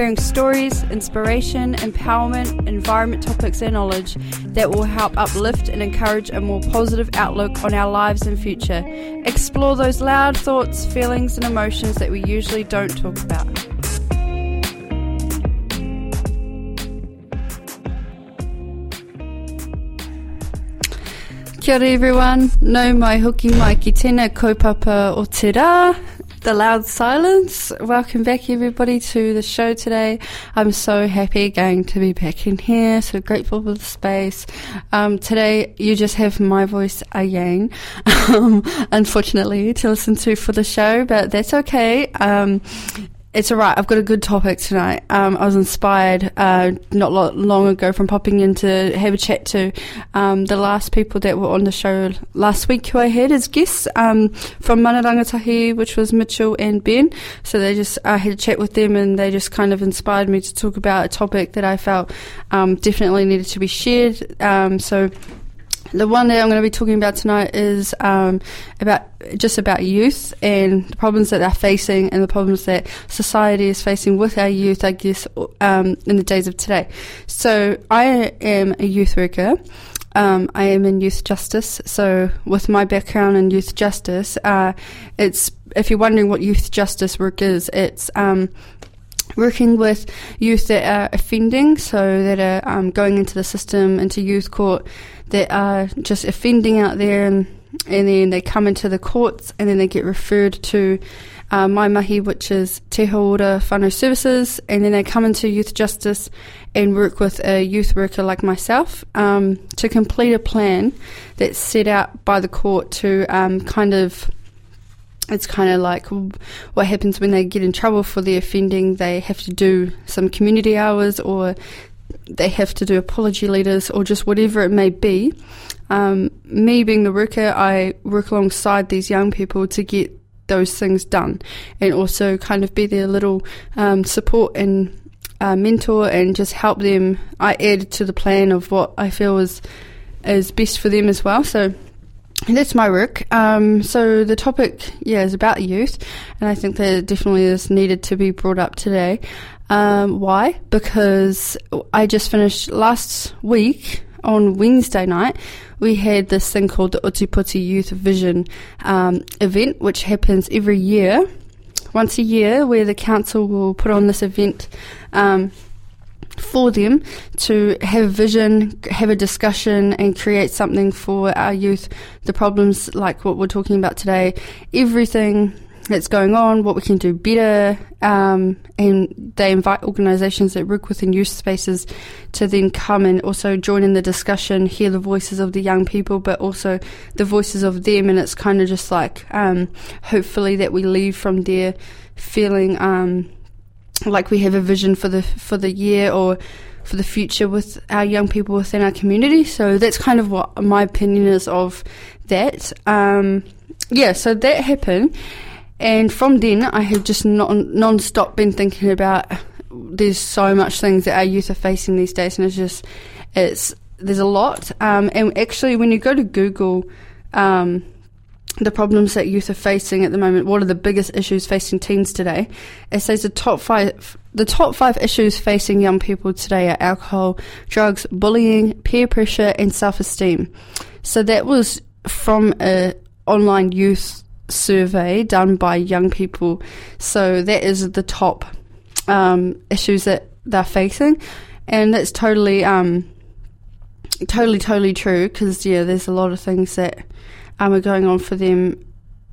hearing stories, inspiration, empowerment, environment topics and knowledge that will help uplift and encourage a more positive outlook on our lives and future. Explore those loud thoughts, feelings and emotions that we usually don't talk about. Kia ora everyone, nau mai hoki mai ki tēnā kaupapa o te rā, The Loud Silence. Welcome back everybody to the show today. I'm so happy again to be back in here, so grateful for the space. Um, today you just have my voice again, um, unfortunately, to listen to for the show, but that's okay. Um, it's alright. I've got a good topic tonight. Um, I was inspired uh, not lo- long ago from popping in to have a chat to um, the last people that were on the show last week who I had as guests um, from Mana Rangatahi, which was Mitchell and Ben. So they just I had a chat with them and they just kind of inspired me to talk about a topic that I felt um, definitely needed to be shared. Um, so the one that I'm going to be talking about tonight is um, about just about youth and the problems that they're facing and the problems that society is facing with our youth, I guess, um, in the days of today. So I am a youth worker. Um, I am in youth justice. So with my background in youth justice, uh, it's if you're wondering what youth justice work is, it's um, working with youth that are offending, so that are um, going into the system, into youth court, that are just offending out there, and, and then they come into the courts, and then they get referred to uh, my mahi, which is Te Hou Ora Whānau Services, and then they come into youth justice and work with a youth worker like myself um, to complete a plan that's set out by the court to um, kind of it's kind of like what happens when they get in trouble for the offending. They have to do some community hours or they have to do apology letters or just whatever it may be. Um, me being the worker, I work alongside these young people to get those things done and also kind of be their little um, support and uh, mentor and just help them. I add to the plan of what I feel is is best for them as well. So that's my work. Um, so the topic, yeah, is about youth, and I think that definitely is needed to be brought up today. Um, why? Because I just finished last week on Wednesday night. We had this thing called the Ōtepoti Youth Vision um, event, which happens every year, once a year, where the council will put on this event. Um, for them to have vision, have a discussion, and create something for our youth. The problems, like what we're talking about today, everything that's going on, what we can do better, um, and they invite organisations that work within youth spaces to then come and also join in the discussion, hear the voices of the young people, but also the voices of them. And it's kind of just like, um, hopefully, that we leave from there feeling. Um, like we have a vision for the for the year or for the future with our young people within our community. So that's kind of what my opinion is of that. Um, yeah, so that happened, and from then I have just non non-stop been thinking about. There's so much things that our youth are facing these days, and it's just it's there's a lot. Um, and actually, when you go to Google. Um, the problems that youth are facing at the moment. What are the biggest issues facing teens today? It says the top five the top five issues facing young people today are alcohol, drugs, bullying, peer pressure, and self esteem. So that was from a online youth survey done by young people. So that is the top um, issues that they're facing, and that's totally um, totally totally true because yeah, there's a lot of things that um, are going on for them,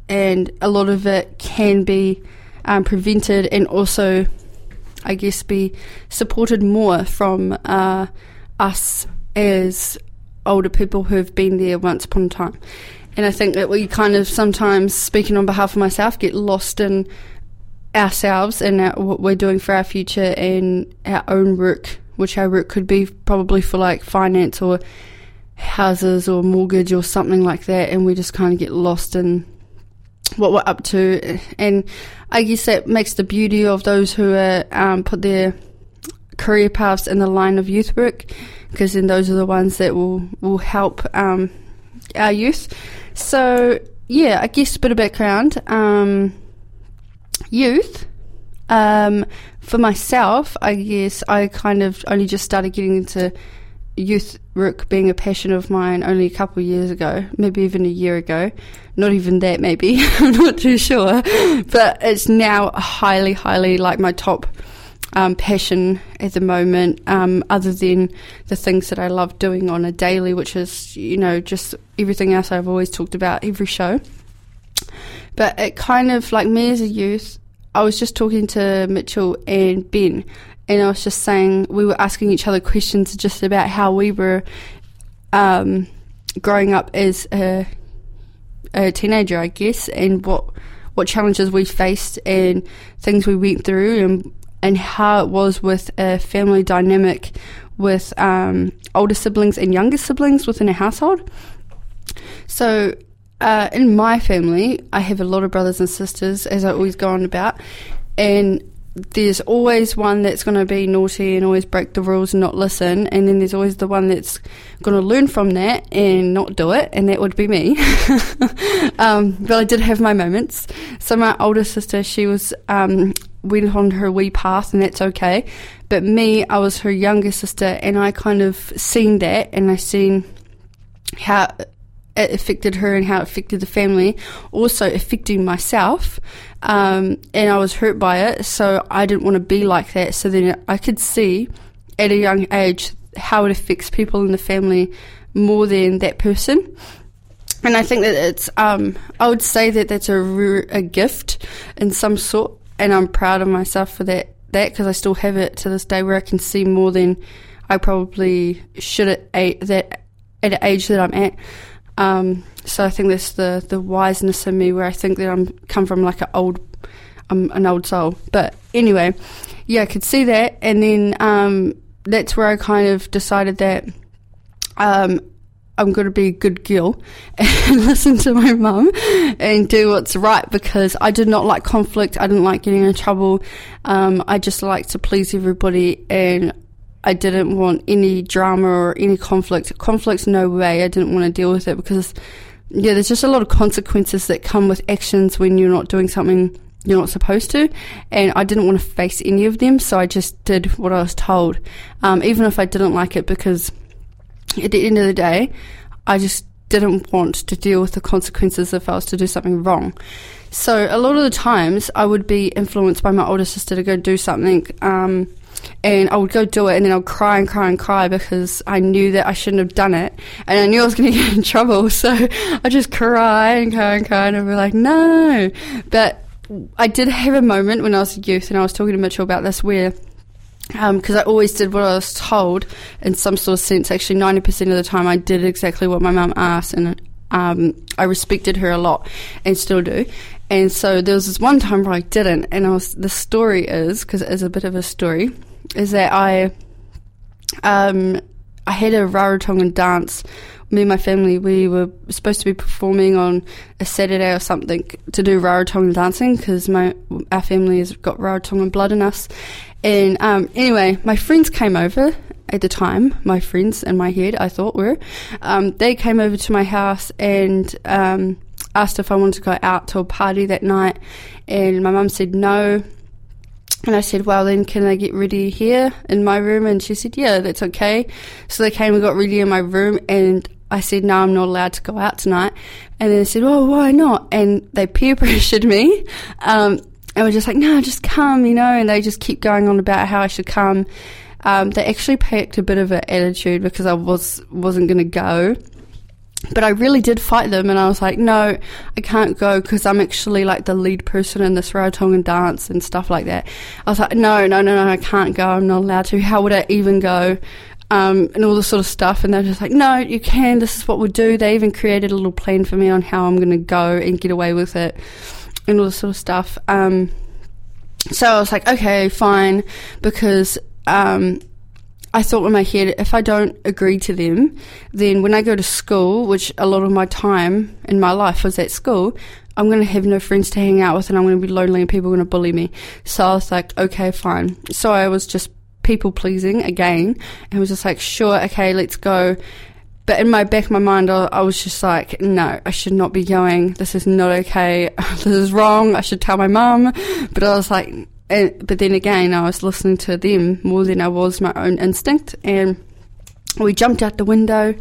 and a lot of it can be um, prevented and also, I guess, be supported more from uh, us as older people who have been there once upon a time. And I think that we kind of sometimes, speaking on behalf of myself, get lost in ourselves and our, what we're doing for our future and our own work, which our work could be probably for like finance or houses or mortgage or something like that, and we just kind of get lost in what we're up to. And I guess that makes the beauty of those who are um, put their career paths in the line of youth work, because then those are the ones that will will help um, our youth. So yeah, I guess a bit of background. Um, youth. Um, for myself, I guess I kind of only just started getting into youth work being a passion of mine only a couple of years ago, maybe even a year ago. Not even that, maybe. I'm not too sure. But it's now highly, highly like my top um, passion at the moment, um, other than the things that I love doing on a daily, which is, you know, just everything else I've always talked about every show. But it kind of, like me as a youth, I was just talking to Mitchell and Ben, and I was just saying we were asking each other questions just about how we were um, growing up as a, a, teenager, I guess, and what what challenges we faced and things we went through, and and how it was with a family dynamic with um, older siblings and younger siblings within a household. So. Uh, in my family, I have a lot of brothers and sisters, as I always go on about, and there's always one that's going to be naughty and always break the rules and not listen, and then there's always the one that's going to learn from that and not do it, and that would be me. um, but I did have my moments. So my older sister, she was um, went on her wee path, and that's okay. But me, I was her younger sister, and I kind of seen that, and I seen how it affected her and how it affected the family, also affecting myself. Um, and I was hurt by it, so I didn't want to be like that. So then I could see at a young age how it affects people in the family more than that person. And I think that it's, um, I would say that that's a, a gift in some sort, and I'm proud of myself for that. That because I still have it to this day, where I can see more than I probably should at that at the age that I'm at. Um, so I think that's the the wiseness in me where I think that I'm come from like an old I'm an old soul. But anyway, yeah, I could see that, and then um, that's where I kind of decided that um, I'm going to be a good girl and listen to my mum and do what's right because I did not like conflict. I didn't like getting in trouble. Um, I just like to please everybody and I didn't want any drama or any conflict. Conflict, no way. I didn't want to deal with it because, yeah, there's just a lot of consequences that come with actions when you're not doing something you're not supposed to. And I didn't want to face any of them, so I just did what I was told, um, even if I didn't like it because at the end of the day, I just didn't want to deal with the consequences if I was to do something wrong. So a lot of the times I would be influenced by my older sister to go do something. Um, and I would go do it and then I would cry and cry and cry because I knew that I shouldn't have done it and I knew I was going to get in trouble. So I just cry and cry and cry and I'd be like, no. But I did have a moment when I was a youth and I was talking to Mitchell about this where because um, I always did what I was told in some sort of sense. Actually, 90% of the time I did exactly what my mum asked and um, I respected her a lot and still do. And so there was this one time where I didn't, and I was. The story is because it is a bit of a story is that I um, I had a Rarotongan dance. Me and my family, we were supposed to be performing on a Saturday or something to do Rarotongan dancing because my our family has got Rarotongan blood in us. And um, anyway, my friends came over at the time. My friends in my head, I thought were, um, they came over to my house and um, asked if I wanted to go out to a party that night. And my mum said no and I said, well, then can I get ready here in my room? And she said, yeah, that's okay. So they came and got ready in my room and I said, no, I'm not allowed to go out tonight. And then they said, oh, why not? And they peer pressured me. Um, and we're just like, no, just come, you know, and they just keep going on about how I should come. Um, they actually packed a bit of an attitude because I was, wasn't going to go. But I really did fight them, and I was like, no, I can't go because I'm actually like the lead person in this Rarotongan dance and stuff like that. I was like, no, no, no, no, I can't go. I'm not allowed to. How would I even go? Um, and all this sort of stuff. And they're just like, no, you can. This is what we'll do. They even created a little plan for me on how I'm going to go and get away with it and all this sort of stuff. Um, so I was like, okay, fine, because um, I thought in my head, if I don't agree to them, then when I go to school, which a lot of my time in my life was at school, I'm going to have no friends to hang out with and I'm going to be lonely and people are going to bully me. So I was like, okay, fine. So I was just people pleasing again and was just like, sure, okay, let's go. But in my back of my mind, I, I, was just like, no, I should not be going. This is not okay. this is wrong. I should tell my mum. But I was like, and, but then again, I was listening to them more than I was my own instinct. And we jumped out the window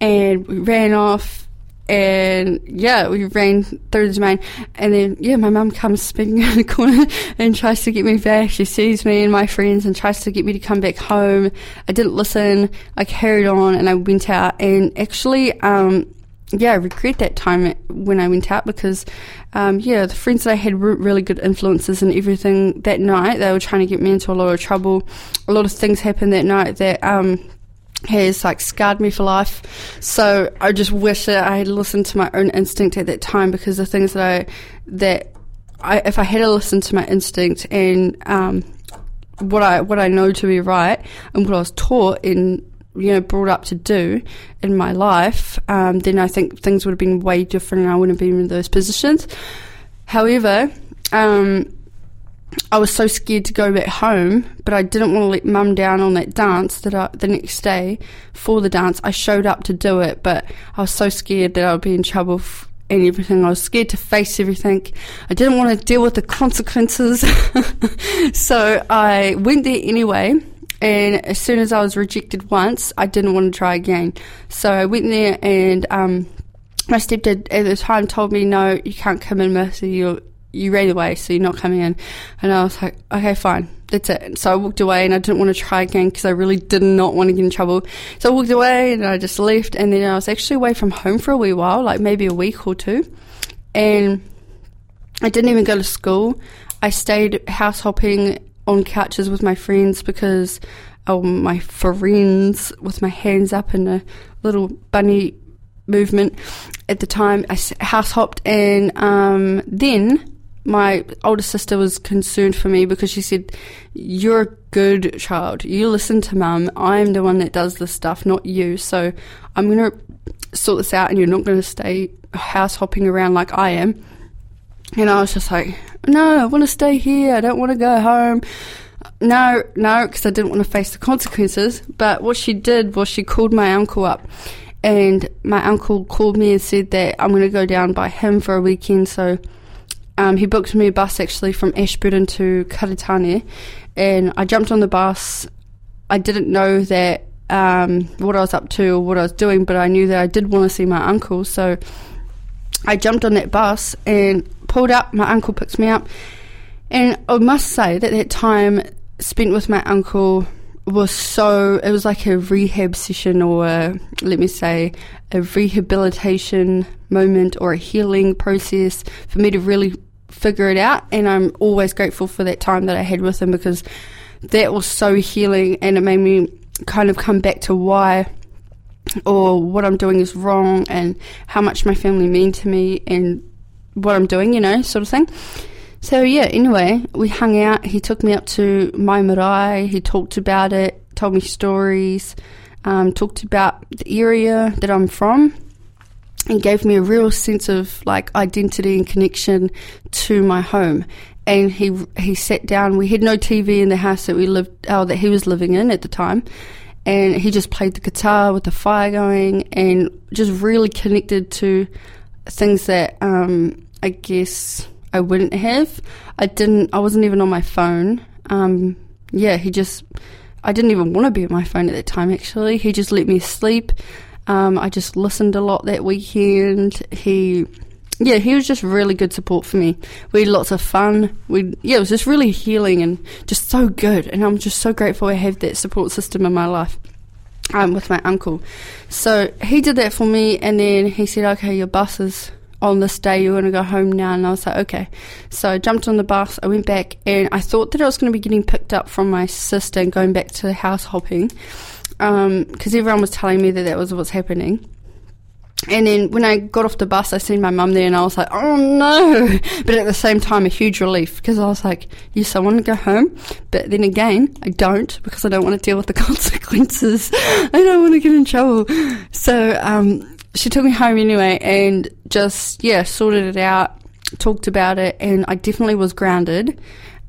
and we ran off and yeah, we ran through the domain, and then yeah, my mum comes spinning in the corner and tries to get me back. She sees me and my friends and tries to get me to come back home. I didn't listen. I carried on and I went out, and actually, um, yeah, I regret that time when I went out because, um, yeah, the friends that I had were really good influences and everything that night. They were trying to get me into a lot of trouble. A lot of things happened that night that um, has like scarred me for life. So I just wish that I had listened to my own instinct at that time because the things that I that I if I had listened to my instinct and um, what I what I know to be right and what I was taught in you know brought up to do in my life, um, then I think things would have been way different and I wouldn't have been in those positions. However, um, I was so scared to go back home, but I didn't want to let mum down on that dance that I, the next day for the dance. I showed up to do it, but I was so scared that I would be in trouble f- and everything. I was scared to face everything. I didn't want to deal with the consequences. so I went there anyway. And as soon as I was rejected once, I didn't want to try again. So I went there and, um, my stepdad at the time told me, no, you can't come in, Mercy. You're, you ran away, so you're not coming in. And I was like, okay, fine, that's it. So I walked away and I didn't want to try again because I really did not want to get in trouble. So I walked away and I just left. And then I was actually away from home for a wee while, like maybe a week or two. And I didn't even go to school. I stayed house hopping on couches with my friends because oh, my friends with my hands up in a little bunny movement at the time. I house hopped and um, then my older sister was concerned for me because she said, You're a good child. You listen to mum. I'm the one that does this stuff, not you. So I'm going to sort this out and you're not going to stay house hopping around like I am. And I was just like, No, I want to stay here. I don't want to go home. No, no, because I didn't want to face the consequences. But what she did was she called my uncle up. And my uncle called me and said that I'm going to go down by him for a weekend. So um, he booked me a bus actually from Ashburton to Karitane, and I jumped on the bus. I didn't know that um, what I was up to or what I was doing, but I knew that I did want to see my uncle, so I jumped on that bus and pulled up. My uncle picks me up, and I must say that that time spent with my uncle was so it was like a rehab session or a, let me say a rehabilitation moment or a healing process for me to really figure it out. And I'm always grateful for that time that I had with him because that was so healing and it made me kind of come back to why or what I'm doing is wrong and how much my family mean to me and what I'm doing, you know, sort of thing. So yeah, anyway, we hung out. He took me up to my marae. He talked about it, told me stories, um, talked about the area that I'm from and gave me a real sense of like identity and connection to my home. And he he sat down. We had no TV in the house that we lived, oh, that he was living in at the time, and he just played the guitar with the fire going, and just really connected to things that um, I guess I wouldn't have. I didn't. I wasn't even on my phone. Um, yeah, he just. I didn't even want to be on my phone at that time. Actually, he just let me sleep. Um, I just listened a lot that weekend. He, yeah, he was just really good support for me. We had lots of fun. We, yeah, it was just really healing and just so good. And I'm just so grateful I have that support system in my life. Um, with my uncle. So he did that for me, and then he said, "Okay, your bus is on this day. You're going to go home now." And I was like, "Okay." So I jumped on the bus. I went back, and I thought that I was going to be getting picked up from my sister and going back to house hopping because um, everyone was telling me that that was what's happening. and then when I got off the bus, I seen my mum there, and I was like, "Oh no!" But at the same time, a huge relief because I was like, "Yes, I want to go home," but then again, I don't because I don't want to deal with the consequences. I don't want to get in trouble. So um, she took me home anyway, and just yeah, sorted it out, talked about it, and I definitely was grounded.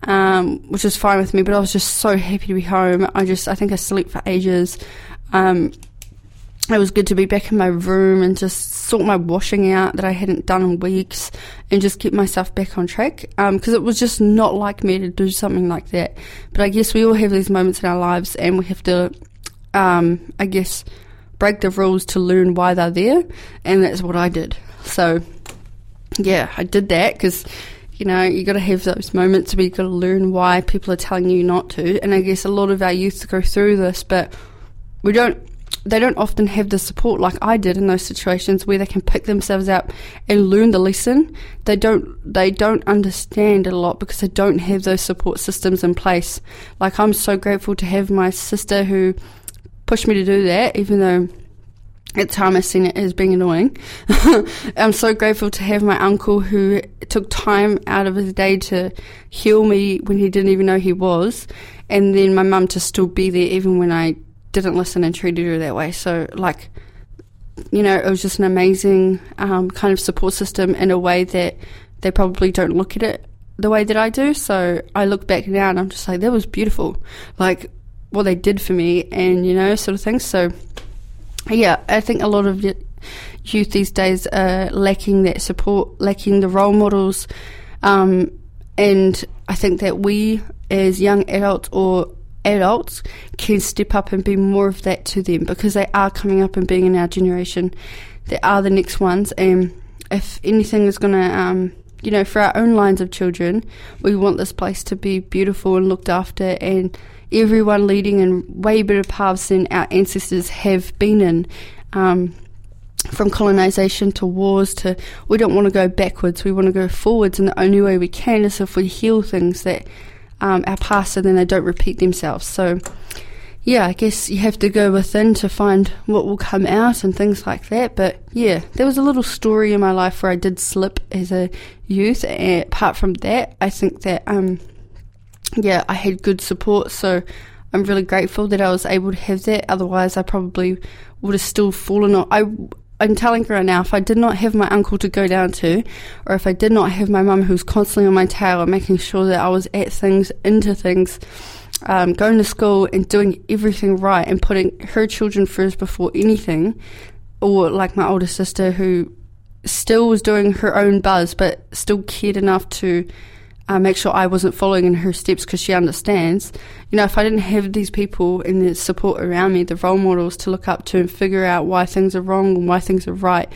Um, which was fine with me, but I was just so happy to be home. I just, I think I slept for ages. Um, it was good to be back in my room and just sort my washing out that I hadn't done in weeks and just get myself back on track because um, it was just not like me to do something like that. But I guess we all have these moments in our lives and we have to, um, I guess, break the rules to learn why they're there, and that's what I did. So, yeah, I did that because you know, you got to have those moments where you got to learn why people are telling you not to. And I guess a lot of our youth go through this, but we don't they don't often have the support like I did in those situations where they can pick themselves up and learn the lesson. They don't they don't understand a lot because they don't have those support systems in place. Like I'm so grateful to have my sister who pushed me to do that, even though at the time I seen it as being annoying. I'm so grateful to have my uncle who took time out of his day to heal me when he didn't even know he was, and then my mum to still be there even when I didn't listen and treated her that way. So, like, you know, it was just an amazing um, kind of support system in a way that they probably don't look at it the way that I do. So I look back now and I'm just like, that was beautiful. Like, what they did for me and, you know, sort of things. So, yeah, I think a lot of youth these days are lacking that support, lacking the role models. Um, and I think that we as young adults or adults can step up and be more of that to them because they are coming up and being in our generation. They are the next ones, and if anything is going to, um, you know, for our own lines of children, we want this place to be beautiful and looked after, and everyone leading in way better paths than our ancestors have been in. Um, from colonization to wars to we don't want to go backwards we want to go forwards and the only way we can is if we heal things that um, our past and then they don't repeat themselves. So, yeah, I guess you have to go within to find what will come out and things like that. But yeah, there was a little story in my life where I did slip as a youth. And apart from that, I think that, um, yeah, I had good support. So I'm really grateful that I was able to have that. Otherwise, I probably would have still fallen on. I I'm telling her now, if I did not have my uncle to go down to, or if I did not have my mum who was constantly on my tail and making sure that I was at things, into things, um, going to school and doing everything right and putting her children first before anything, or like my older sister who still was doing her own buzz but still cared enough to uh, make sure I wasn't following in her steps because she understands. You know, if I didn't have these people and the support around me, the role models to look up to and figure out why things are wrong and why things are right,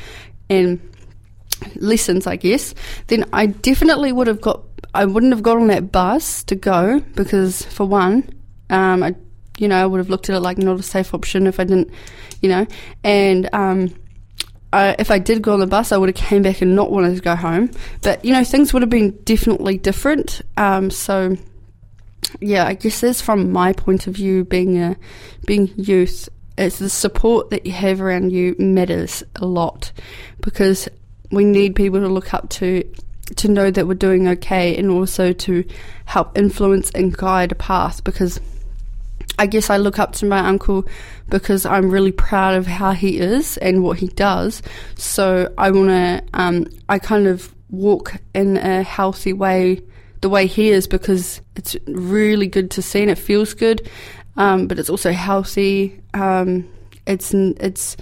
and lessons, I guess, then I definitely would have got. I wouldn't have got on that bus to go because, for one, um, I, you know, I would have looked at it like not a safe option if I didn't, you know, and um, I, if I did go on the bus, I would have came back and not wanted to go home. But you know, things would have been definitely different. Um, so yeah, I guess that's from my point of view, being a being youth, it's the support that you have around you matters a lot because we need people to look up to to know that we're doing okay and also to help influence and guide a path because I guess I look up to my uncle because I'm really proud of how he is and what he does. So I want to, um, I kind of walk in a healthy way the way he is because it's really good to see and it feels good, um, but it's also healthy. Um, it's it's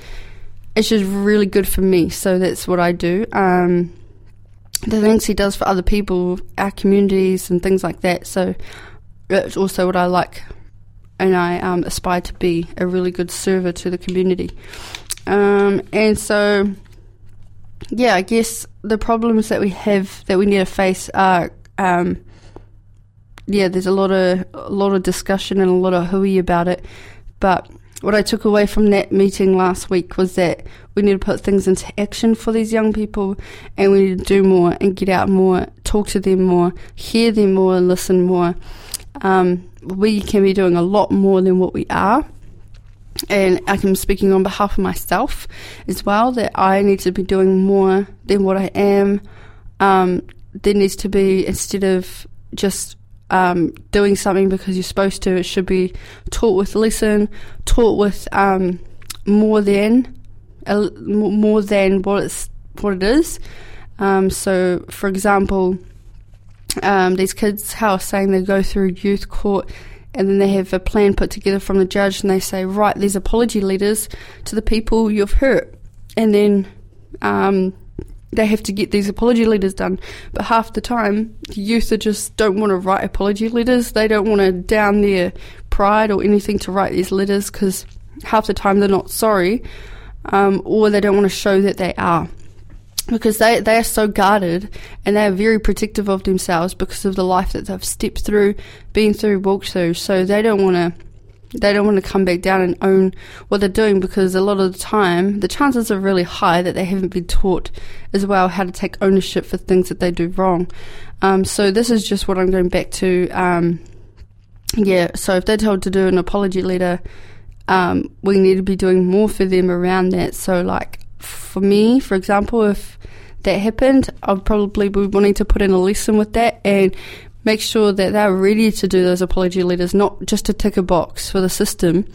it's just really good for me. So that's what I do. Um, the things he does for other people, our communities, and things like that. So it's also what I like and I um, aspire to be a really good server to the community. Um, and so, yeah, I guess the problems that we have that we need to face are, um, yeah, there's a lot of a lot of discussion and a lot of hui about it. But what I took away from that meeting last week was that we need to put things into action for these young people, and we need to do more and get out more, talk to them more, hear them more, listen more. Um, we can be doing a lot more than what we are. and I'm speaking on behalf of myself as well that I need to be doing more than what I am. Um, there needs to be instead of just um, doing something because you're supposed to, it should be taught with lesson, taught with um, more than more than what it's what it is. Um, so, for example, um, these kids, how I saying, they go through youth court and then they have a plan put together from the judge and they say, right, there's apology letters to the people you've hurt. And then um, they have to get these apology letters done. But half the time, the youth are just don't want to write apology letters. They don't want to down their pride or anything to write these letters because half the time they're not sorry um, or they don't want to show that they are because they, they are so guarded and they are very protective of themselves because of the life that they've stepped through, been through, walked through. So they don't want to they don't want to come back down and own what they're doing because a lot of the time the chances are really high that they haven't been taught as well how to take ownership for things that they do wrong. Um, so this is just what I'm going back to. Um, yeah, so if they're told to do an apology letter, um, we need to be doing more for them around that. So like for me, for example, if that happened, I'd probably be wanting to put in a lesson with that and make sure that they're ready to do those apology letters, not just to tick a box for the system.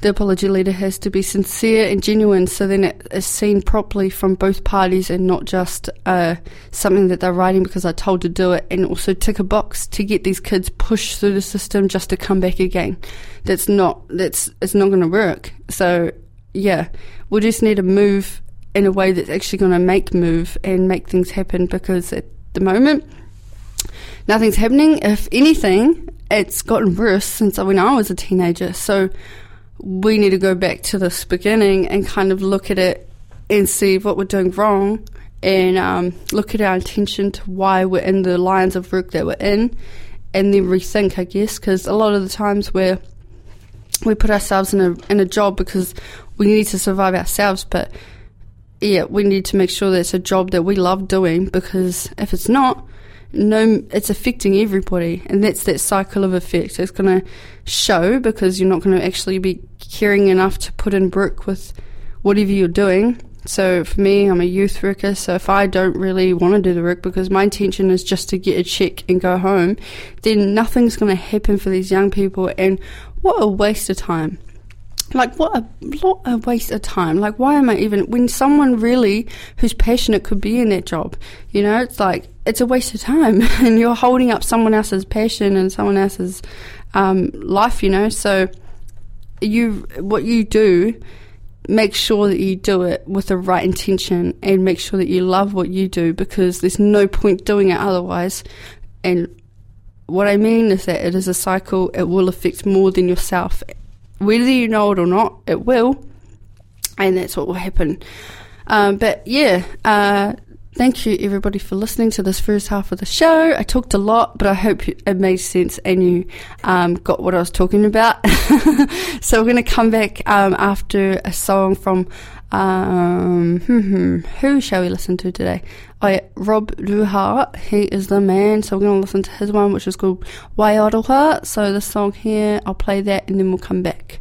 The apology letter has to be sincere and genuine so then it is seen properly from both parties and not just uh, something that they're writing because they're told to do it and also tick a box to get these kids pushed through the system just to come back again. That's not, that's, it's not going to work. So, yeah, we'll just need to move in a way that's actually going to make move and make things happen because at the moment, nothing's happening. If anything, it's gotten worse since when I was a teenager. So we need to go back to this beginning and kind of look at it and see what we're doing wrong and um, look at our intention to why we're in the lines of work that we're in and then rethink, I guess, because a lot of the times we're we put ourselves in a in a job because we need to survive ourselves, but yeah, we need to make sure that it's a job that we love doing because if it's not, no, it's affecting everybody, and that's that cycle of effect. It's going to show because you're not going to actually be caring enough to put in work with whatever you're doing. So for me, I'm a youth worker. So if I don't really want to do the work because my intention is just to get a check and go home, then nothing's going to happen for these young people. And what a waste of time like what a what a waste of time. Like why am i even when someone really who's passionate could be in that job you know it's like it's a waste of time. And you're holding up someone else's passion and someone else's um, life you know? So you what you do make sure that you do it with the right intention and make sure that you love what you do because there's no point doing it otherwise. And what I mean is that it is a cycle, it will affect more than yourself whether you know it or not, it will, and that's what will happen. Um, but yeah, uh, thank you everybody for listening to this first half of the show. I talked a lot, but I hope it made sense and you um, got what I was talking about. so we're going to come back um, after a song from um, hmm, hmm, who shall we listen to today? Yeah, Rob Ruha. He is the man. So we're going to listen to his one, which is called Waiaroha. So the song here, I'll play that and then we'll come back.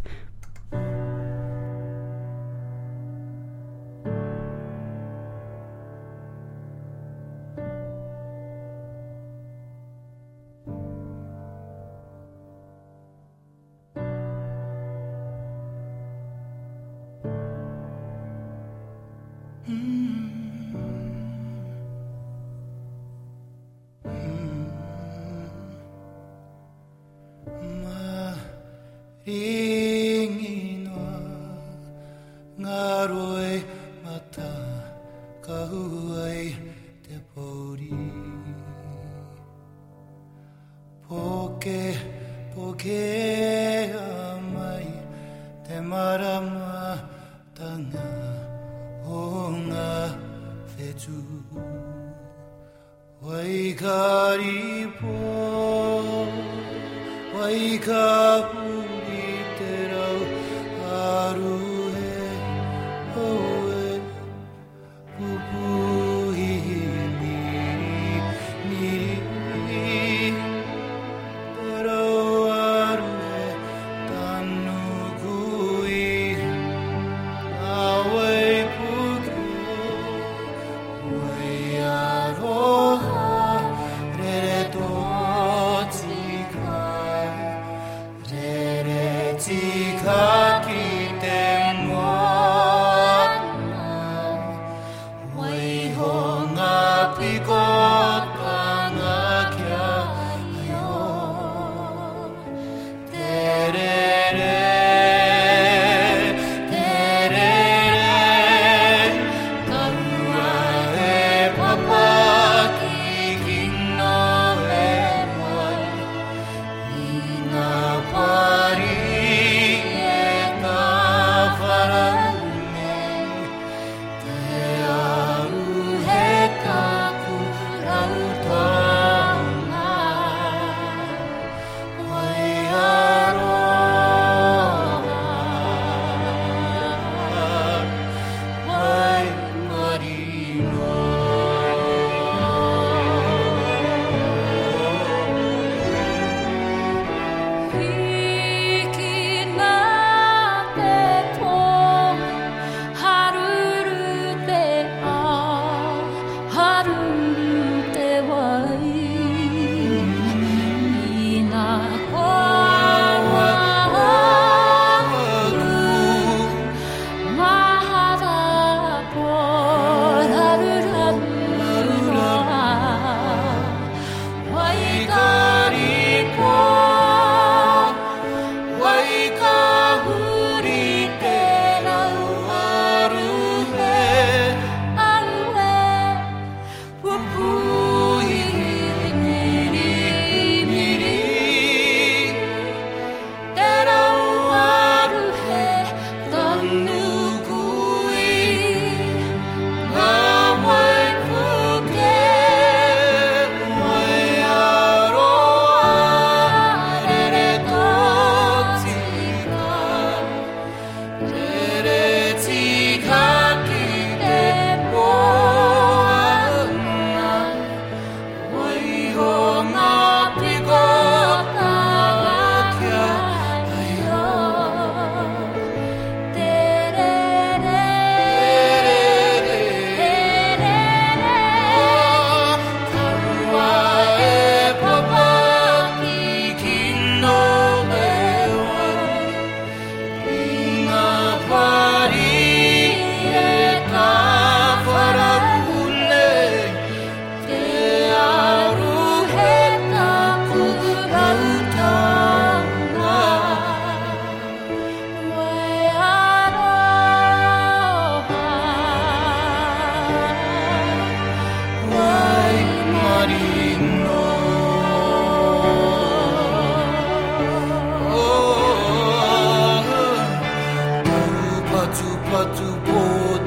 Te aruhe ka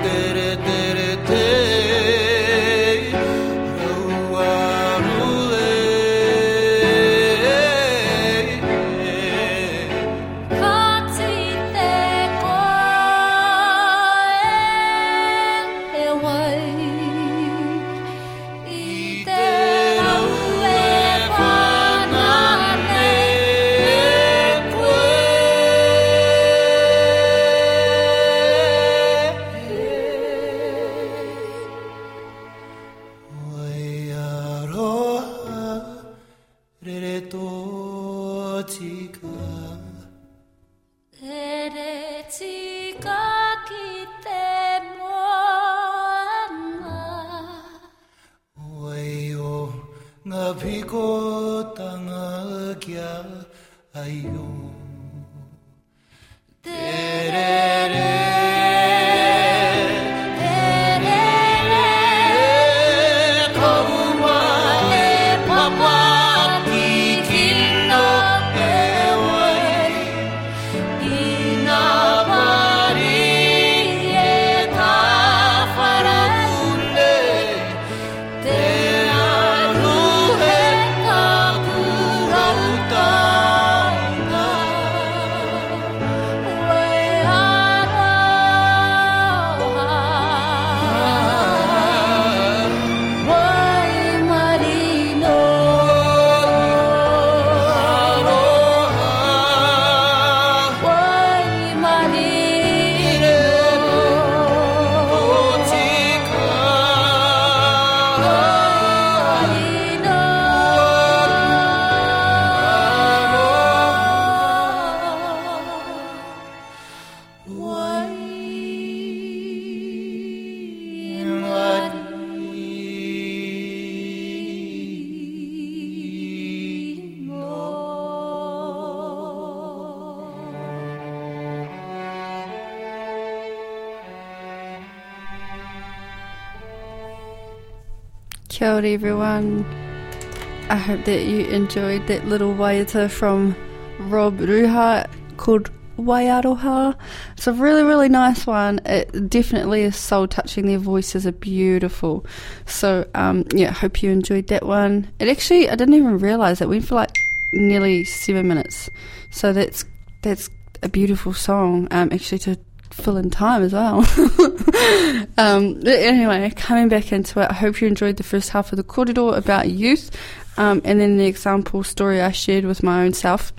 Ora everyone. I hope that you enjoyed that little waiata from Rob Ruha called Waiaroha. It's a really, really nice one. It definitely is soul touching. Their voices are beautiful. So, um, yeah, hope you enjoyed that one. It actually, I didn't even realise it went for like nearly seven minutes. So that's that's a beautiful song. Um, actually to fill in time as well. um, anyway, coming back into it, I hope you enjoyed the first half of the kōrero about youth, um, and then the example story I shared with my own self.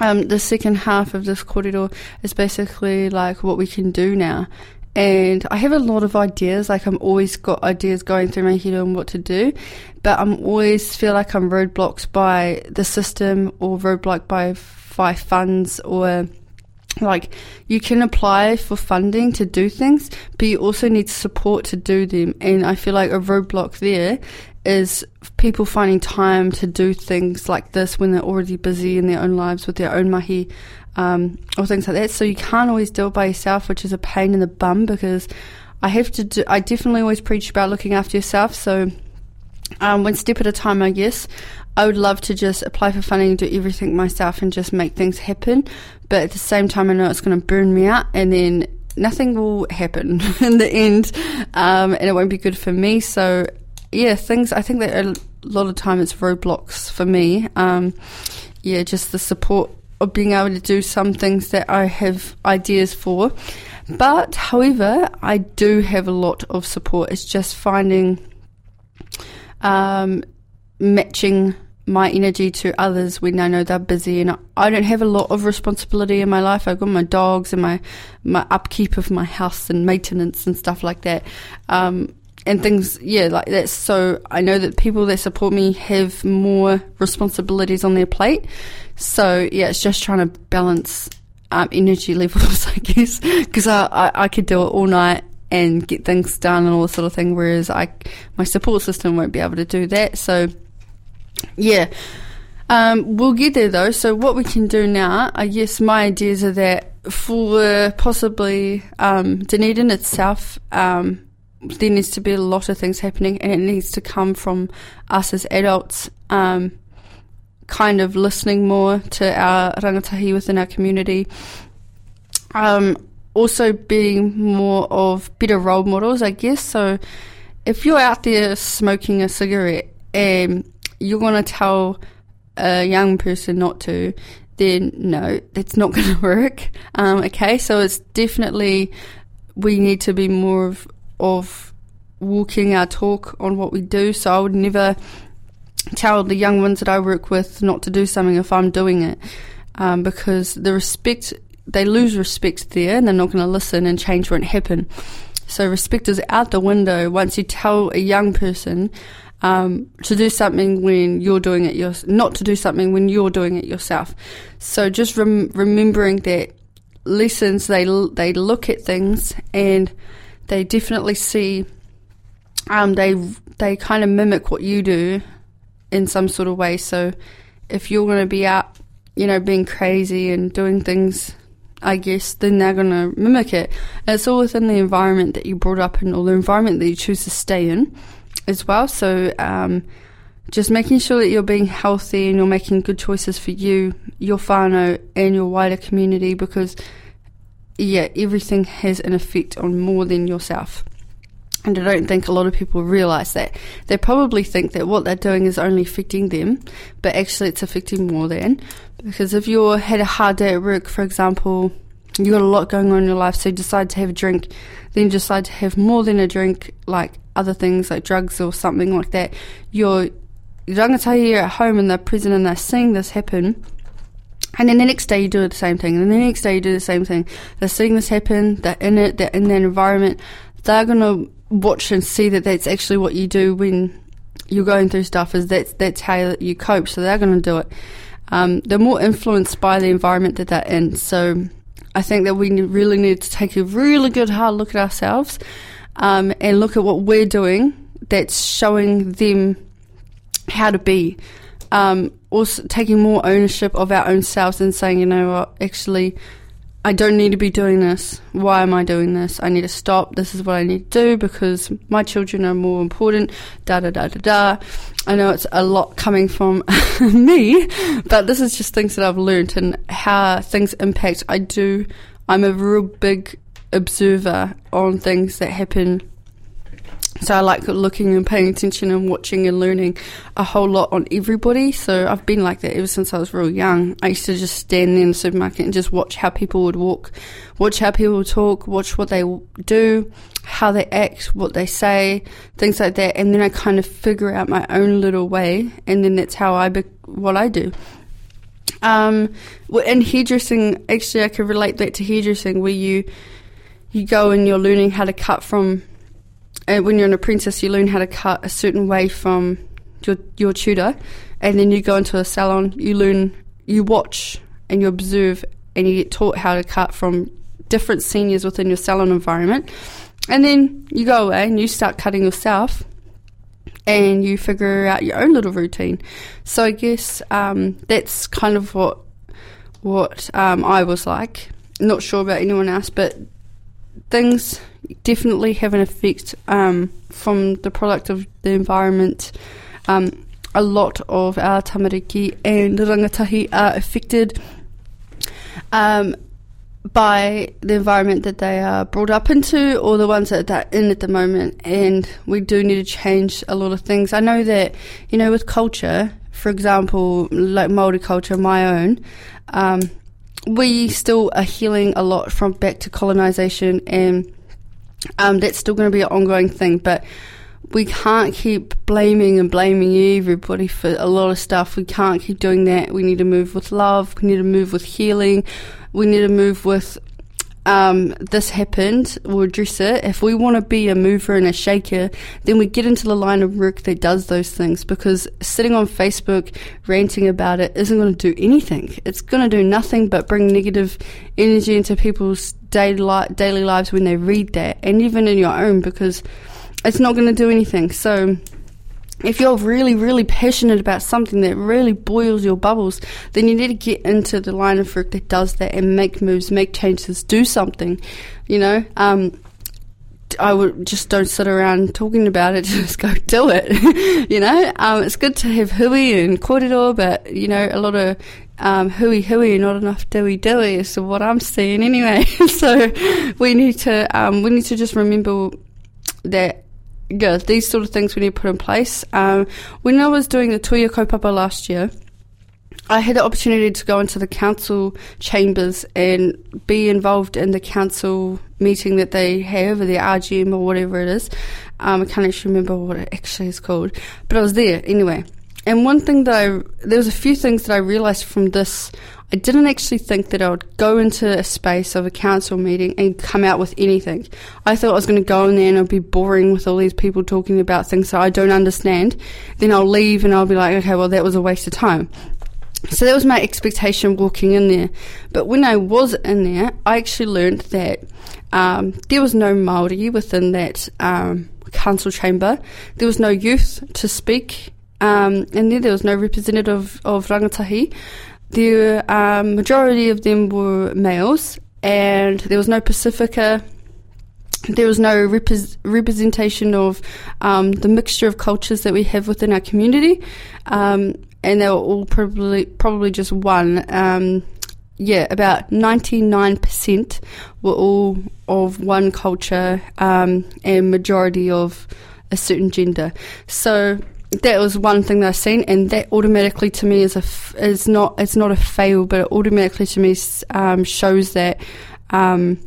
Um, the second half of this kōrero is basically like what we can do now. And I have a lot of ideas, like I'm always got ideas going through my head on what to do, but I'm always feel like I'm roadblocked by the system or roadblocked by, by funds or like you can apply for funding to do things, but you also need support to do them. And I feel like a roadblock there is people finding time to do things like this when they're already busy in their own lives with their own mahi um, or things like that. So you can't always do it by yourself, which is a pain in the bum because I have to do, I definitely always preach about looking after yourself. So um, one step at a time, I guess. I would love to just apply for funding and do everything myself and just make things happen. But at the same time, I know it's going to burn me out and then nothing will happen in the end um, and it won't be good for me. So, yeah, things, I think that a lot of time it's roadblocks for me. Um, yeah, just the support of being able to do some things that I have ideas for. But, however, I do have a lot of support. It's just finding um, matching my energy to others when I know they're busy and I don't have a lot of responsibility in my life. I've got my dogs and my, my upkeep of my house and maintenance and stuff like that. Um, and things, yeah, like that. So I know that people that support me have more responsibilities on their plate. So yeah, it's just trying to balance um, energy levels, I guess, because I, I, I could do it all night and get things done and all this sort of thing, whereas I, my support system won't be able to do that. So yeah. Um, we'll get there though. So what we can do now, I guess my ideas are that for possibly um, Dunedin itself, um, there needs to be a lot of things happening, and it needs to come from us as adults, um, kind of listening more to our rangatahi within our community. Um, also being more of better role models, I guess. So if you're out there smoking a cigarette and you're going to tell a young person not to, then no, that's not going to work. Um, okay, so it's definitely we need to be more of, of walking our talk on what we do. So I would never tell the young ones that I work with not to do something if I'm doing it, um, because the respect they lose respect there, and they're not going to listen, and change won't happen. So respect is out the window once you tell a young person um, to do something when you're doing it yourself, not to do something when you're doing it yourself. So just rem- remembering that lessons they l- they look at things and they definitely see um, they they kind of mimic what you do in some sort of way. So if you're going to be out, you know, being crazy and doing things, I guess, then they're going to mimic it. And it's all within the environment that you brought up in, or the environment that you choose to stay in as well. So um, just making sure that you're being healthy and you're making good choices for you, your whānau, and your wider community because, yeah, everything has an effect on more than yourself. And I don't think a lot of people realise that. They probably think that what they're doing is only affecting them, but actually it's affecting more than. Because if you had a hard day at work, for example, you got a lot going on in your life, so you decide to have a drink, then you decide to have more than a drink, like other things like drugs or something like that, your rangatahi are at home and they're present and they're seeing this happen. And then the next day you do the same thing, and the next day you do the same thing. They're seeing this happen, they're in it, they're in that environment. They're going to watch and see that that's actually what you do when you're going through stuff, is that's, that's how you cope, so they're going to do it. Um, they're more influenced by the environment that they're in. So I think that we really need to take a really good hard look at ourselves um, and look at what we're doing that's showing them how to be. Um, also taking more ownership of our own selves and saying, you know what, actually, I don't need to be doing this. Why am I doing this? I need to stop. This is what I need to do because my children are more important. Da da da da da. I know it's a lot coming from me, but this is just things that I've learned and how things impact. I do. I'm a real big observer on things that happen so I like looking and paying attention and watching and learning a whole lot on everybody. So I've been like that ever since I was real young. I used to just stand in the supermarket and just watch how people would walk, watch how people talk, watch what they do, how they act, what they say, things like that. And then I kind of figure out my own little way. And then that's how I, be- what I do. Um, in hairdressing, actually I could relate that to hairdressing where you, you go and you're learning how to cut from and uh, when you're an apprentice, you learn how to cut a certain way from your your tutor, and then you go into a salon. You learn, you watch, and you observe, and you get taught how to cut from different seniors within your salon environment, and then you go away and you start cutting yourself, and you figure out your own little routine. So I guess um, that's kind of what what um, I was like. Not sure about anyone else, but things definitely have an effect um, from the product of the environment. Um, a lot of our tamariki and rangatahi are affected um, by the environment that they are brought up into or the ones that they're in at the moment. And we do need to change a lot of things. I know that, you know, with culture, for example, like Māori culture, my own, um, we still are healing a lot from back to colonisation and um, that's still going to be an ongoing thing, but we can't keep blaming and blaming everybody for a lot of stuff. We can't keep doing that. We need to move with love. We need to move with healing. We need to move with um, this happened, we'll address it. If we want to be a mover and a shaker, then we get into the line of work that does those things because sitting on Facebook ranting about it isn't going to do anything. It's going to do nothing but bring negative energy into people's daily, daily lives when they read that, and even in your own because it's not going to do anything. So, if you're really, really passionate about something that really boils your bubbles, then you need to get into the line of work that does that and make moves, make changes, do something. You know, um, I would just don't sit around talking about it. Just go do it. you know, um, it's good to have hui and kōrero, but you know, a lot of um, hui hui, not enough doey doey is what I'm seeing anyway. so we need to um, we need to just remember that yeah, these sort of things we need to put in place. Um, when I was doing the Tuia Kaupapa last year, I had the opportunity to go into the council chambers and be involved in the council meeting that they have, or the RGM or whatever it is. Um, I can't actually remember what it actually is called, but I was there anyway. And one thing that I, there was a few things that I realised from this I didn't actually think that I would go into a space of a council meeting and come out with anything. I thought I was going to go in there and I'd be boring with all these people talking about things that I don't understand. Then I'll leave and I'll be like, okay, well, that was a waste of time. So that was my expectation walking in there. But when I was in there, I actually learned that um, there was no Maori within that um, council chamber. There was no youth to speak, um, and then there was no representative of rangatahi the um, majority of them were males, and there was no Pacifica. There was no repre- representation of um, the mixture of cultures that we have within our community, um, and they were all probably probably just one. Um, yeah, about ninety nine percent were all of one culture, um, and majority of a certain gender. So that was one thing that I've seen, and that automatically to me is a f- is not it's not a fail, but it automatically to me um, shows that. Um,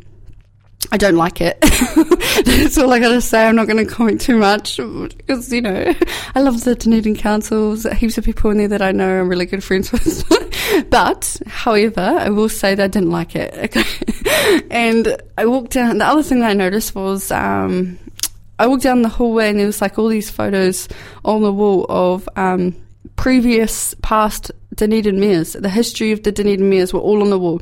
I don't like it. That's all I gotta say. I'm not gonna comment too much because, you know, I love the Dunedin councils. Heaps of people in there that I know I'm really good friends with. but, however, I will say that I didn't like it. Okay. and I walked down, the other thing that I noticed was, um, I walked down the hallway and there was like all these photos on the wall of um, previous past Dunedin mayors. The history of the Dunedin mayors were all on the wall.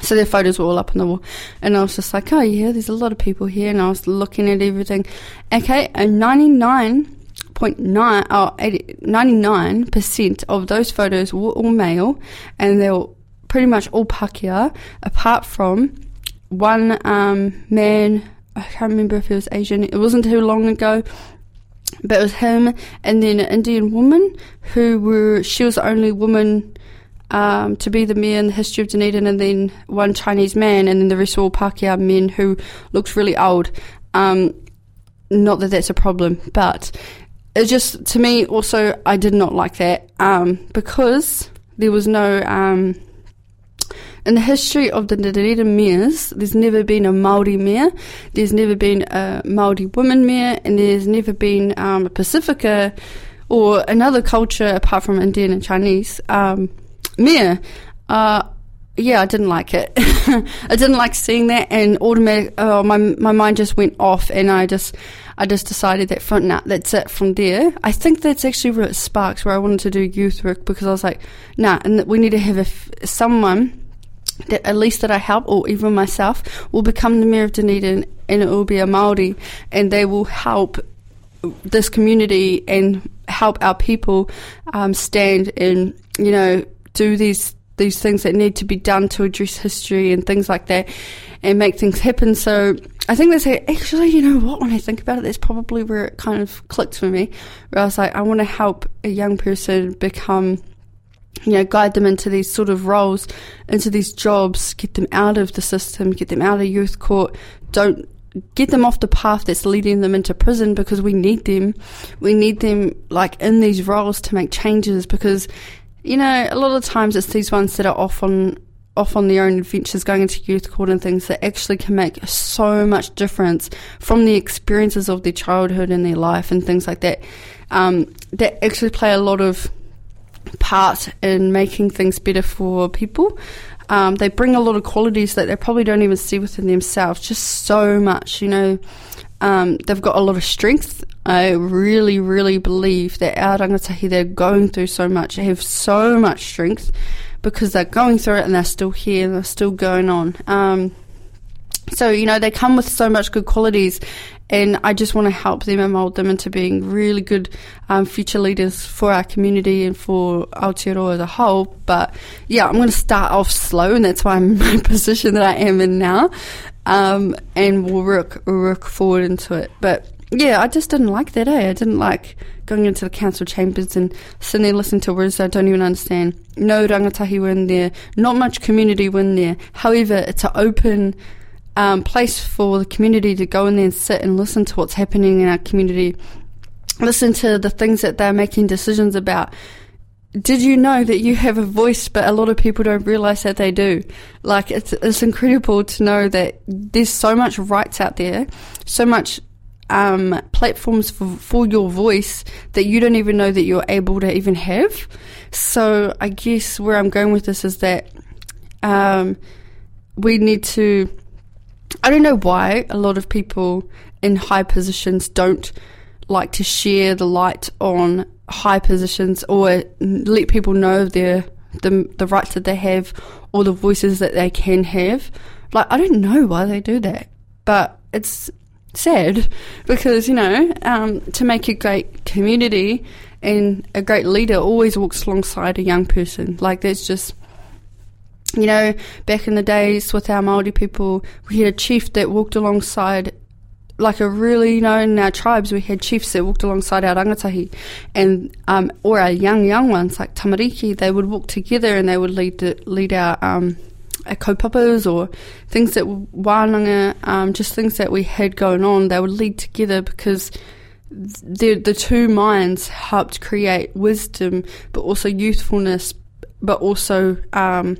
So their photos were all up on the wall. And I was just like, oh yeah, there's a lot of people here. And I was looking at everything. Okay, and 99.9, oh, 99% of those photos were all male and they were pretty much all Pakeha, apart from one um, man. I can't remember if he was Asian. It wasn't too long ago, but it was him and then an Indian woman who were. She was the only woman um, to be the mayor in the history of Dunedin, and then one Chinese man, and then the rest were all Pakeha men who looked really old. Um, not that that's a problem, but it just to me also I did not like that um, because there was no um, in the history of the Dunedin mayors. There's never been a Maori mayor. There's never been a Maori woman mayor, and there's never been um, a Pacifica or another culture apart from Indian and Chinese um, mayor. Uh, yeah, I didn't like it. I didn't like seeing that, and automatic. Oh, my my mind just went off, and I just I just decided that front nah, that's it from there. I think that's actually where it sparks, where I wanted to do youth work because I was like, nah, and we need to have a, someone that at least that I help, or even myself, will become the mayor of Dunedin, and it will be a Maori, and they will help this community and help our people um, stand and you know do these these things that need to be done to address history and things like that and make things happen. So I think that's actually, you know what, when I think about it, that's probably where it kind of clicked for me. Where I was like, I want to help a young person become, you know, guide them into these sort of roles, into these jobs, get them out of the system, get them out of youth court. Don't get them off the path that's leading them into prison because we need them. We need them like in these roles to make changes because you know, a lot of times it's these ones that are off on off on their own adventures, going into youth court and things that actually can make so much difference from the experiences of their childhood and their life and things like that. Um, that actually play a lot of part in making things better for people. Um, they bring a lot of qualities that they probably don't even see within themselves. Just so much, you know. Um, they've got a lot of strength I really, really believe that our rangatahi, they're going through so much, they have so much strength because they're going through it and they're still here and they're still going on. Um, so, you know, they come with so much good qualities, and I just want to help them and mould them into being really good um, future leaders for our community and for Aotearoa as a whole. But yeah, I'm going to start off slow, and that's why I'm in my position that I am in now, um, and we'll work, work forward into it. But yeah, I just didn't like that, eh? I didn't like going into the council chambers and sitting there listening to words that I don't even understand. No rangatahi were in there, not much community were in there. However, it's an open um, place for the community to go in there and sit and listen to what's happening in our community, listen to the things that they're making decisions about. Did you know that you have a voice, but a lot of people don't realize that they do? Like, it's, it's incredible to know that there's so much rights out there, so much um, platforms for, for your voice that you don't even know that you're able to even have. So I guess where I'm going with this is that um, we need to. I don't know why a lot of people in high positions don't like to share the light on high positions or let people know their the the rights that they have or the voices that they can have. Like I don't know why they do that, but it's sad because, you know, um, to make a great community and a great leader always walks alongside a young person. Like, that's just, you know, back in the days with our Māori people, we had a chief that walked alongside like a really, you know, in our tribes, we had chiefs that walked alongside our rangatahi, and um, or our young young ones like tamariki. They would walk together and they would lead the, lead our um, uh, kaupapas or things that wānanga, um, just things that we had going on, they would lead together because the the two minds helped create wisdom, but also youthfulness, but also um,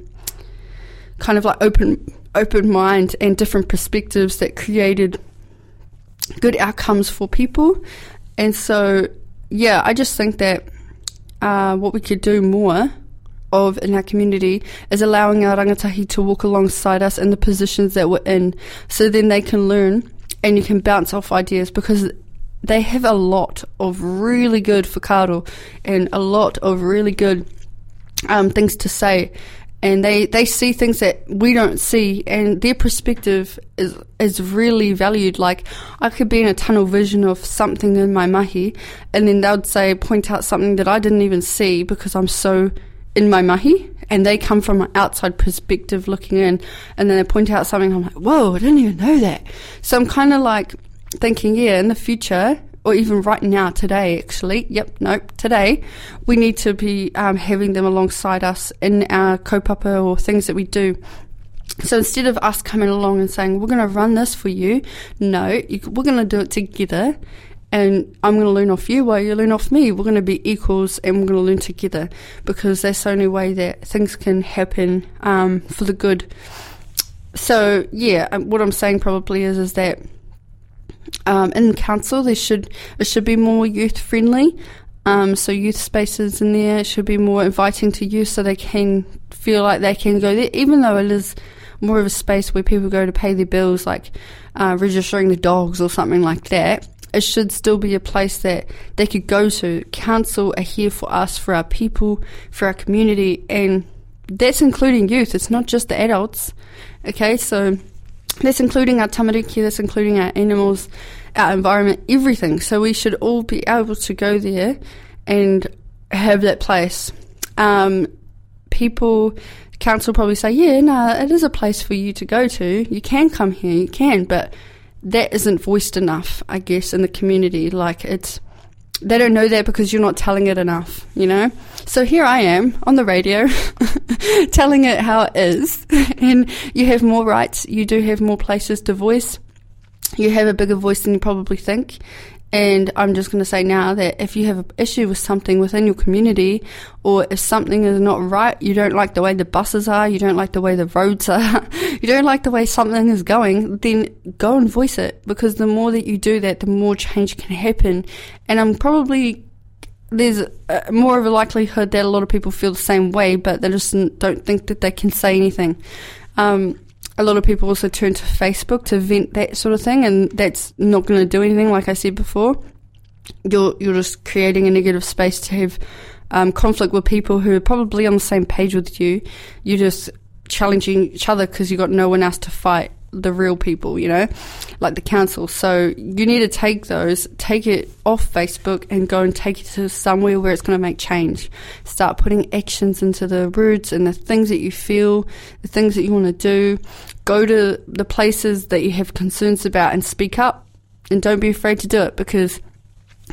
kind of like open open mind and different perspectives that created good outcomes for people. And so, yeah, I just think that uh, what we could do more of in our community is allowing our rangatahi to walk alongside us in the positions that we're in so then they can learn and you can bounce off ideas because they have a lot of really good whakaaro and a lot of really good um, things to say and they, they see things that we don't see, and their perspective is is really valued. Like I could be in a tunnel vision of something in my mahi, and then they would say point out something that I didn't even see because I'm so in my mahi and they come from an outside perspective looking in, and then they point out something. I'm like, whoa, I didn't even know that. So I'm kind of like thinking, yeah, in the future, or even right now, today, actually, yep, nope, today, we need to be um, having them alongside us in our kaupapa or things that we do. So instead of us coming along and saying, we're going to run this for you, no, you, we're going to do it together and I'm going to learn off you while you learn off me. We're going to be equals and we're going to learn together because that's the only way that things can happen um, for the good. So yeah, um, what I'm saying probably is is that um, in council there should it should be more youth friendly. Um, so youth spaces in there should be more inviting to youth so they can feel like they can go there, even though it is more of a space where people go to pay their bills, like uh, registering the dogs or something like that it should still be a place that they could go to. Council are here for us, for our people, for our community, and that's including youth. It's not just the adults. Okay, so that's including our tamariki, that's including our animals, our environment, everything. So we should all be able to go there and have that place. Um, people, council probably say, yeah, no, it is a place for you to go to. You can come here, you can, but that isn't voiced enough, I guess, in the community. Like it's, they don't know that because you're not telling it enough, you know? So here I am on the radio telling it how it is. and you have more rights. You do have more places to voice. You have a bigger voice than you probably think. And I'm just going to say now that if you have an issue with something within your community, or if something is not right, you don't like the way the buses are, you don't like the way the roads are, you don't like the way something is going, then go and voice it. Because the more that you do that, the more change can happen. And I'm probably there's more of a likelihood that a lot of people feel the same way, but they just don't think that they can say anything. Um, a lot of people also turn to Facebook to vent that sort of thing, and that's not going to do anything. Like I said before, you're you're just creating a negative space to have um, conflict with people who are probably on the same page with you. You're just challenging each other because you've got no one else to fight the real people, you know, like the council. So you need to take those, take it off Facebook and go and take it to somewhere where it's going to make change. Start putting actions into the roots and the things that you feel, the things that you want to do. Go to the places that you have concerns about and speak up and don't be afraid to do it because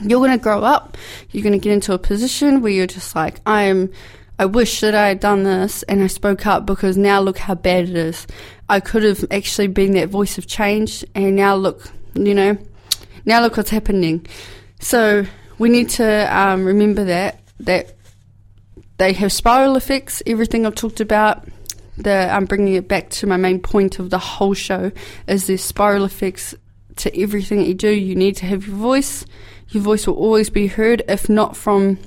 you're going to grow up. You're going to get into a position where you're just like, I'm I wish that I had done this and I spoke up because now look how bad it is. I could have actually been that voice of change and now look, you know, now look what's happening. So we need to um, remember that, that they have spiral effects, everything I've talked about. The, I'm bringing it back to my main point of the whole show is there's spiral effects to everything that you do. You need to have your voice. Your voice will always be heard, if not from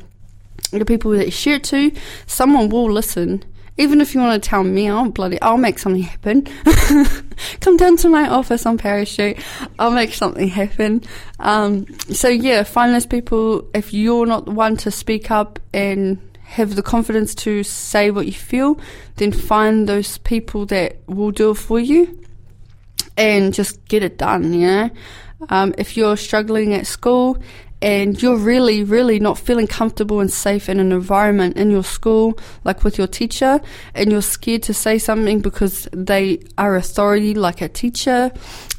the people that you share it to, someone will listen. Even if you want to tell me, I'll bloody, I'll make something happen. Come down to my office on parachute. I'll make something happen. Um, so yeah, find those people. If you're not the one to speak up and have the confidence to say what you feel, then find those people that will do it for you and just get it done, you know? Um, if you're struggling at school and you're really, really not feeling comfortable and safe in an environment in your school, like with your teacher, and you're scared to say something because they are authority, like a teacher,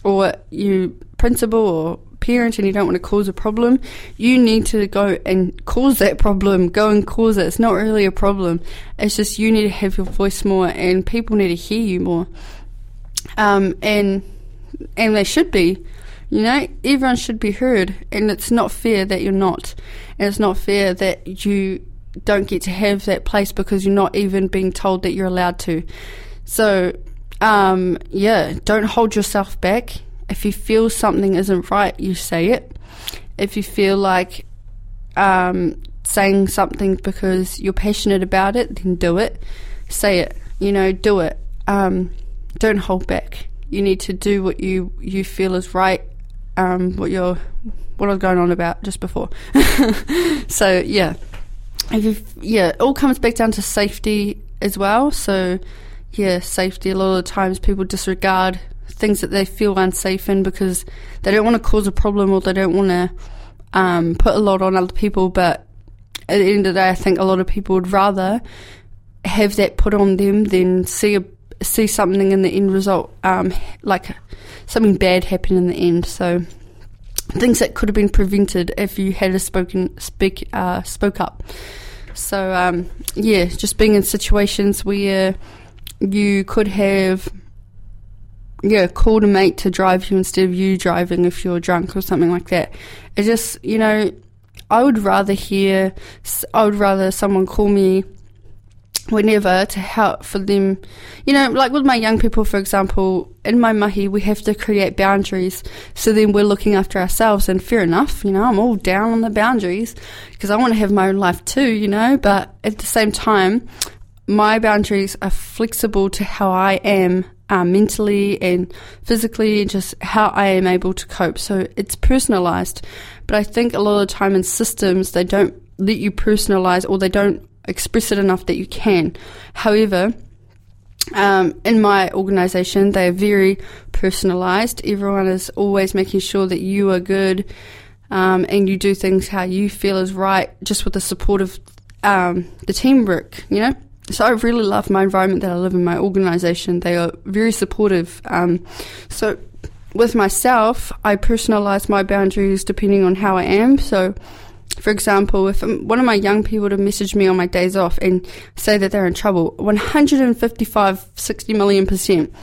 or you principal or parent, and you don't want to cause a problem, you need to go and cause that problem. Go and cause it. It's not really a problem. It's just you need to have your voice more, and people need to hear you more. Um, and and they should be. You know, everyone should be heard, and it's not fair that you're not. And it's not fair that you don't get to have that place because you're not even being told that you're allowed to. So, um, yeah, don't hold yourself back. If you feel something isn't right, you say it. If you feel like um, saying something because you're passionate about it, then do it. Say it. You know, do it. Um, don't hold back. You need to do what you, you feel is right um, what you're what I was going on about just before. so yeah, if you yeah, it all comes back down to safety as well. So yeah, safety. A lot of times people disregard things that they feel unsafe in because they don't want to cause a problem or they don't want to um, put a lot on other people. But at the end of the day, I think a lot of people would rather have that put on them than see a, see something in the end result, um, like something bad happen in the end. So things that could have been prevented if you had a spoken speak uh, spoke up. So um, yeah, just being in situations where you could have yeah called a mate to drive you instead of you driving if you're drunk or something like that. It just you know I would rather hear I would rather someone call me whenever to help for them. You know, like with my young people, for example, in my mahi, we have to create boundaries. So then we're looking after ourselves, and fair enough, you know, I'm all down on the boundaries because I want to have my own life too, you know, but at the same time, my boundaries are flexible to how I am uh, mentally and physically, and just how I am able to cope. So it's personalized. But I think a lot of the time in systems, they don't let you personalize or they don't express it enough that you can. However, um, in my organisation, they are very personalised. Everyone is always making sure that you are good um, and you do things how you feel is right, just with the support of um, the teamwork, you know? So I really love my environment that I live in, my organisation. They are very supportive. Um, so with myself, I personalise my boundaries depending on how I am. So for example, if one of my young people to message me on my days off and say that they're in trouble, 155, 60 million percent,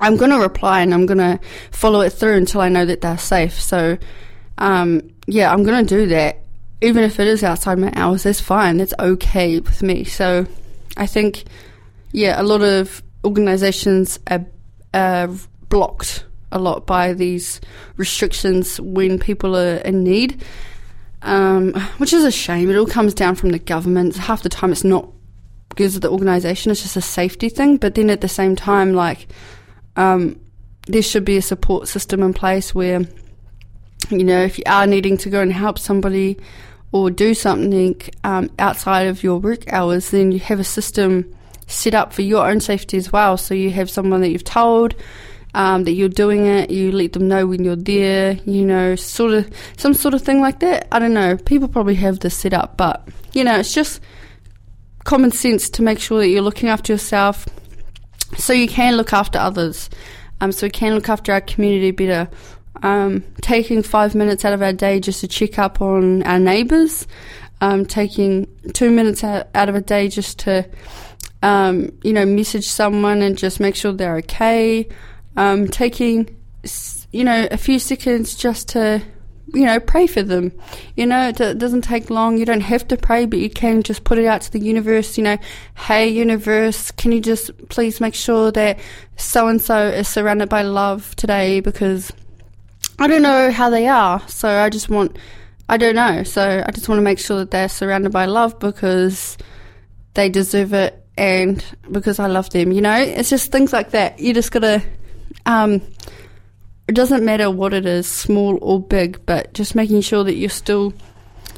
I'm going to reply and I'm going to follow it through until I know that they're safe. So, um, yeah, I'm going to do that. Even if it is outside my hours, that's fine. That's okay with me. So, I think, yeah, a lot of organizations are, are blocked a lot by these restrictions when people are in need um, which is a shame. It all comes down from the government. Half the time, it's not because of the organisation. It's just a safety thing. But then at the same time, like um, there should be a support system in place where you know if you are needing to go and help somebody or do something um, outside of your work hours, then you have a system set up for your own safety as well. So you have someone that you've told um, that you're doing it. You let them know when you're there. You know, sort of some sort of thing like that. I don't know. People probably have this set up, but you know, it's just common sense to make sure that you're looking after yourself, so you can look after others. Um, so we can look after our community better. Um, taking five minutes out of our day just to check up on our neighbours. Um, taking two minutes out, of a day just to, um, you know, message someone and just make sure they're okay um, taking, you know, a few seconds just to, you know, pray for them. You know, it, it doesn't take long. You don't have to pray, but you can just put it out to the universe. You know, hey, universe, can you just please make sure that so and so is surrounded by love today because I don't know how they are. So I just want, I don't know. So I just want to make sure that they're surrounded by love because they deserve it and because I love them. You know, it's just things like that. You just gotta um, it doesn't matter what it is, small or big, but just making sure that you're still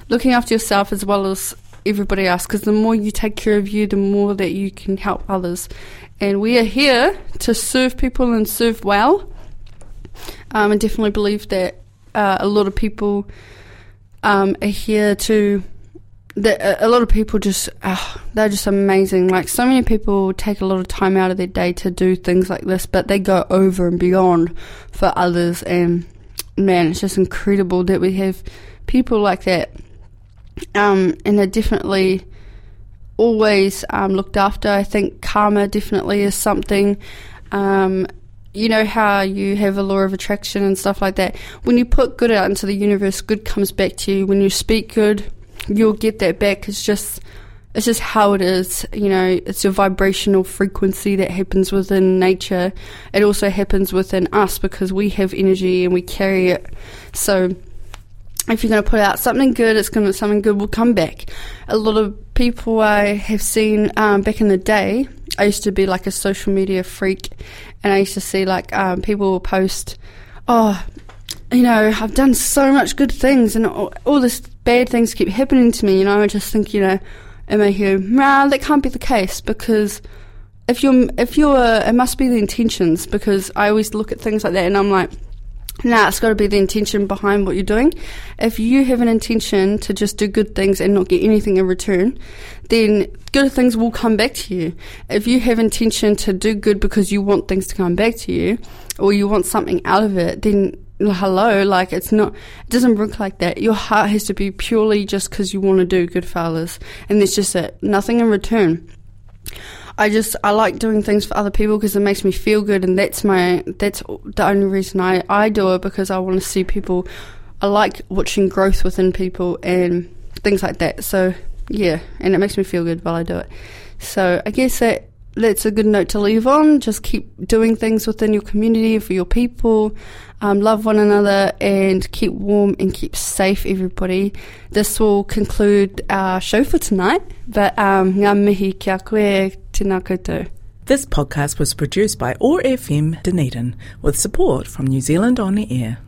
looking after yourself as well as everybody else. Because the more you take care of you, the more that you can help others. And we are here to serve people and serve well. Um, I definitely believe that uh, a lot of people um, are here to a lot of people just uh, they're just amazing. Like so many people take a lot of time out of their day to do things like this, but they go over and beyond for others. And man, it's just incredible that we have people like that. Um, and they're definitely always um, looked after. I think karma definitely is something. Um, you know how you have a law of attraction and stuff like that. When you put good out into the universe, good comes back to you. When you speak good, you'll get that back. It's just it's just how it is. You know, it's a vibrational frequency that happens within nature. It also happens within us because we have energy and we carry it. So if you're going to put out something good, it's going to something good will come back. A lot of people I have seen um, back in the day. I used to be like a social media freak, and I used to see like um, people will post, "Oh, you know, I've done so much good things, and all, all this bad things keep happening to me, you know, I just think, you know, am my head, nah, that can't be the case because if you're, if you're, it must be the intentions because I always look at things like that and I'm like, Now, it's got to be the intention behind what you're doing. If you have an intention to just do good things and not get anything in return, then good things will come back to you. If you have intention to do good because you want things to come back to you, or you want something out of it, then hello, like it's not, it doesn't work like that. Your heart has to be purely just because you want to do good others, and there's just it, nothing in return. I just I like doing things for other people because it makes me feel good, and that's my that's the only reason I I do it because I want to see people. I like watching growth within people and things like that. So yeah, and it makes me feel good while I do it. So I guess that that's a good note to leave on. Just keep doing things within your community for your people. Um, love one another and keep warm and keep safe, everybody. This will conclude our show for tonight. But um, ngā mihi kia koe tēnā koutou. This podcast was produced by OAR FM Dunedin with support from New Zealand On the Air.